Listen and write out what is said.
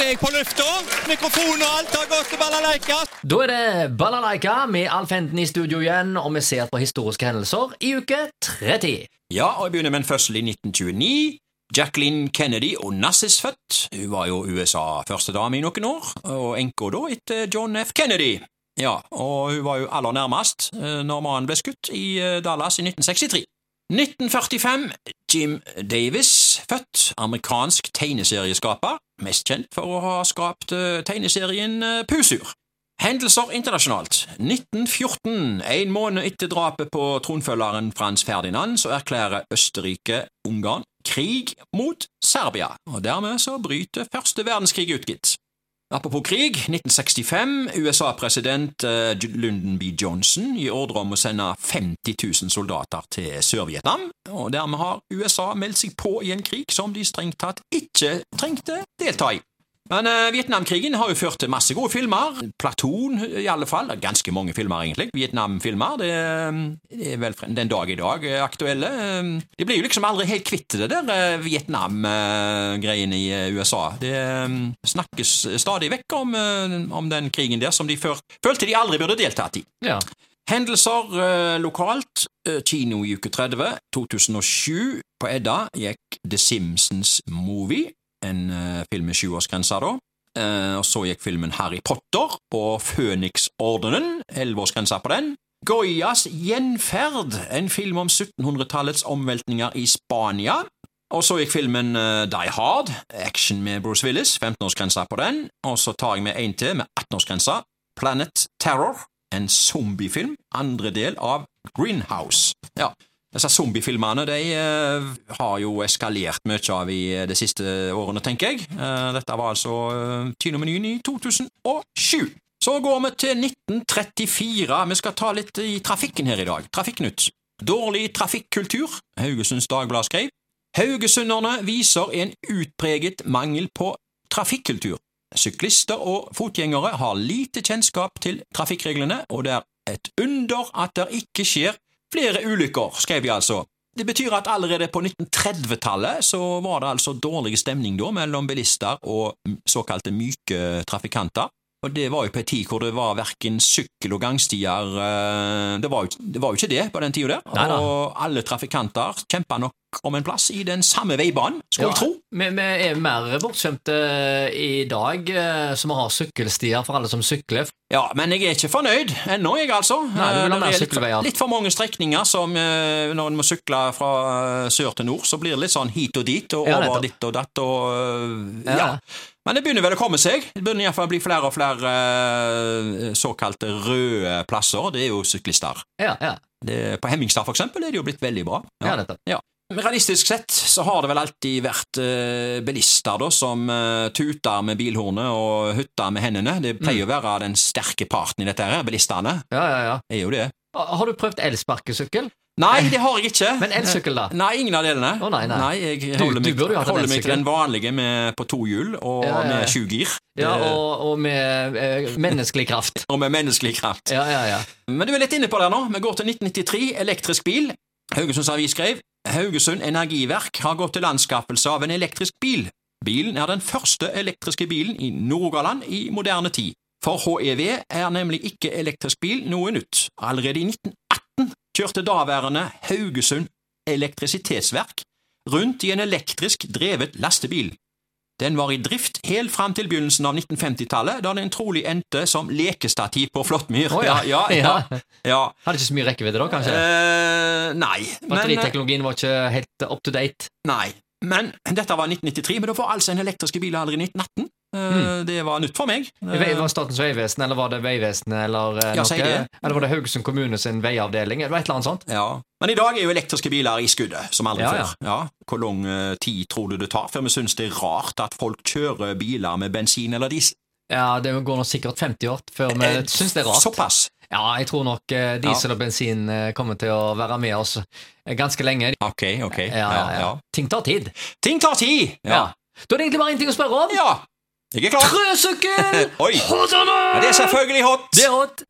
er jeg på lufta. Mikrofon og alt har gått til balalaika. Da er det Balalaika med Alf Henden i studio igjen, og vi ser på historiske hendelser i uke 30. Ja, og jeg begynner med en fødsel i 1929. Jacqueline Kennedy og Nassis født. Hun var jo USA førstedame i noen år, og enka da etter John F. Kennedy. Ja, og hun var jo aller nærmest eh, når mannen ble skutt i eh, Dallas i 1963. 1945. Jim Davis, født. Amerikansk tegneserieskaper. Mest kjent for å ha skapt eh, tegneserien eh, Pusur. Hendelser internasjonalt. 1914, en måned etter drapet på tronfølgeren Frans Ferdinand, så erklærer Østerrike-Ungarn krig mot Serbia, og dermed så bryter første verdenskrig ut, gitt. Apropos krig, 1965, USA-president eh, Lyndon B. Johnson gir ordre om å sende 50 000 soldater til Sør-Vietnam, og dermed har USA meldt seg på i en krig som de strengt tatt ikke trengte delta i. Men eh, Vietnamkrigen har jo ført til masse gode filmer. Platon, i alle fall. Ganske mange filmer, egentlig. Vietnamfilmer. Det, eh, det er vel den dag i dag eh, aktuelle. Eh, De blir jo liksom aldri helt kvitt det der Vietnam-greiene i USA. Det snakkes stadig vekk om, om den krigen der som de før, følte de aldri burde deltatt i. Ja. Hendelser eh, lokalt. Kino i uke 30. 2007. På Edda gikk The Simpsons Movie, en eh, film med sjuårsgrense, da. Eh, og så gikk filmen Harry Potter og Føniksordenen, elleveårsgrensa på den. Goyas gjenferd, en film om 1700-tallets omveltninger i Spania. Og så gikk filmen eh, Die Hard, action med Bruce Willis, 15-årsgrensa på den. Og så tar jeg med en til med 18-årsgrensa, Planet Terror, en zombiefilm, andre del av Greenhouse. Ja, disse zombiefilmene de eh, har jo eskalert mye av i de siste årene, tenker jeg. Eh, dette var altså kinomenyen i 2007. Så går vi til 1934. Vi skal ta litt i trafikken her i dag. Trafikknytt. Dårlig trafikkultur, Haugesunds Dagblad skrev. Haugesunderne viser en utpreget mangel på trafikkultur. Syklister og fotgjengere har lite kjennskap til trafikkreglene, og det er et under at det ikke skjer flere ulykker, skrev de altså. Det betyr at allerede på 1930-tallet så var det altså dårlig stemning da mellom bilister og såkalte myke trafikanter. Og det var jo på en tid hvor det var verken sykkel- og gangstier eh, det var, jo, det var jo ikke det på den tida der. Neida. Og alle trafikanter kjempa nok om en plass i den samme veibanen, skulle jeg tro. Vi, vi er mer bortskjemte i dag, eh, som har sykkelstier for alle som sykler. Ja, men jeg er ikke fornøyd ennå, jeg, altså. Nei, du vil ha Eh, mer det er litt, sykkelveier. litt for mange strekninger som eh, når en må sykle fra eh, sør til nord, så blir det litt sånn hit og dit, og Ja, over nettopp. ditt og datt, og eh, Ja. ja. Men det begynner vel å komme seg. Det begynner iallfall å bli flere og flere eh, såkalte røde plasser. Det er jo syklister. Ja, ja. Det, på Hemmingstad, for eksempel, er det jo blitt veldig bra. Ja, nettopp. Ja. Realistisk sett så har det vel alltid vært uh, bilister da, som uh, tuter med bilhornet og hutter med hendene. Det pleier Mm. å være den sterke parten i dette her, bilistene. ja, ja, ja. Er jo det. Har du prøvd elsparkesykkel? Nei, det har jeg ikke. Men elsykkel, da? Nei, ingen av delene. Å, nei, nei. nei, jeg holder, du meg, jo hatt holder meg til den vanlige med, på to hjul og Ja, ja, ja. med sju gir. Ja, og, og med eh, menneskelig kraft. og med menneskelig kraft. Ja, ja, ja. Men du er litt inne på det nå. Vi går til 1993, elektrisk bil. Haugesunds Avis skrev Haugesund Energiverk har gått til anskaffelse av en elektrisk bil. Bilen er den første elektriske bilen i Nord-Rogaland i moderne tid. For HEV er nemlig ikke elektrisk bil noe nytt. Allerede i 1918 kjørte daværende Haugesund Elektrisitetsverk rundt i en elektrisk drevet lastebil. Den var i drift helt fram til begynnelsen av 1950-tallet, da den trolig endte som lekestativ på Flåttmyr. Oh, ja. ja, ja, ja. Hadde ikke så mye rekkevidde da, kanskje? Eh, nei. Men, Batteriteknologien var ikke helt up to date. nei. Men dette var 1993, men da var altså en elektriske bil aldri i 1918. Eh, Det var nytt for meg. Eh, Var det Statens vegvesen, eller var det Vegvesenet, eller eh, Ja, noe? det. Eller var det Haugesund kommune sin veiavdeling? Det var et eller annet sånt? ja. Men i dag er jo elektriske biler i skuddet, som aldri Ja, ja. før. Ja. Hvor lang tid tror du det tar før vi syns det er rart at folk kjører biler med bensin eller diesel? Ja, det går nok sikkert 50 år før vi syns det er rart. Såpass. Ja, jeg tror nok diesel og bensin kommer til å være med oss ganske lenge. Ok, ok. Ja, ja, ja. Ting tar tid. Ting tar tid! Ja. Da er det egentlig bare én ting å spørre om. ja. Jeg er klar. Trøsykkel! Oi. Hot or not? Ja, Det er selvfølgelig hot. Det er hot.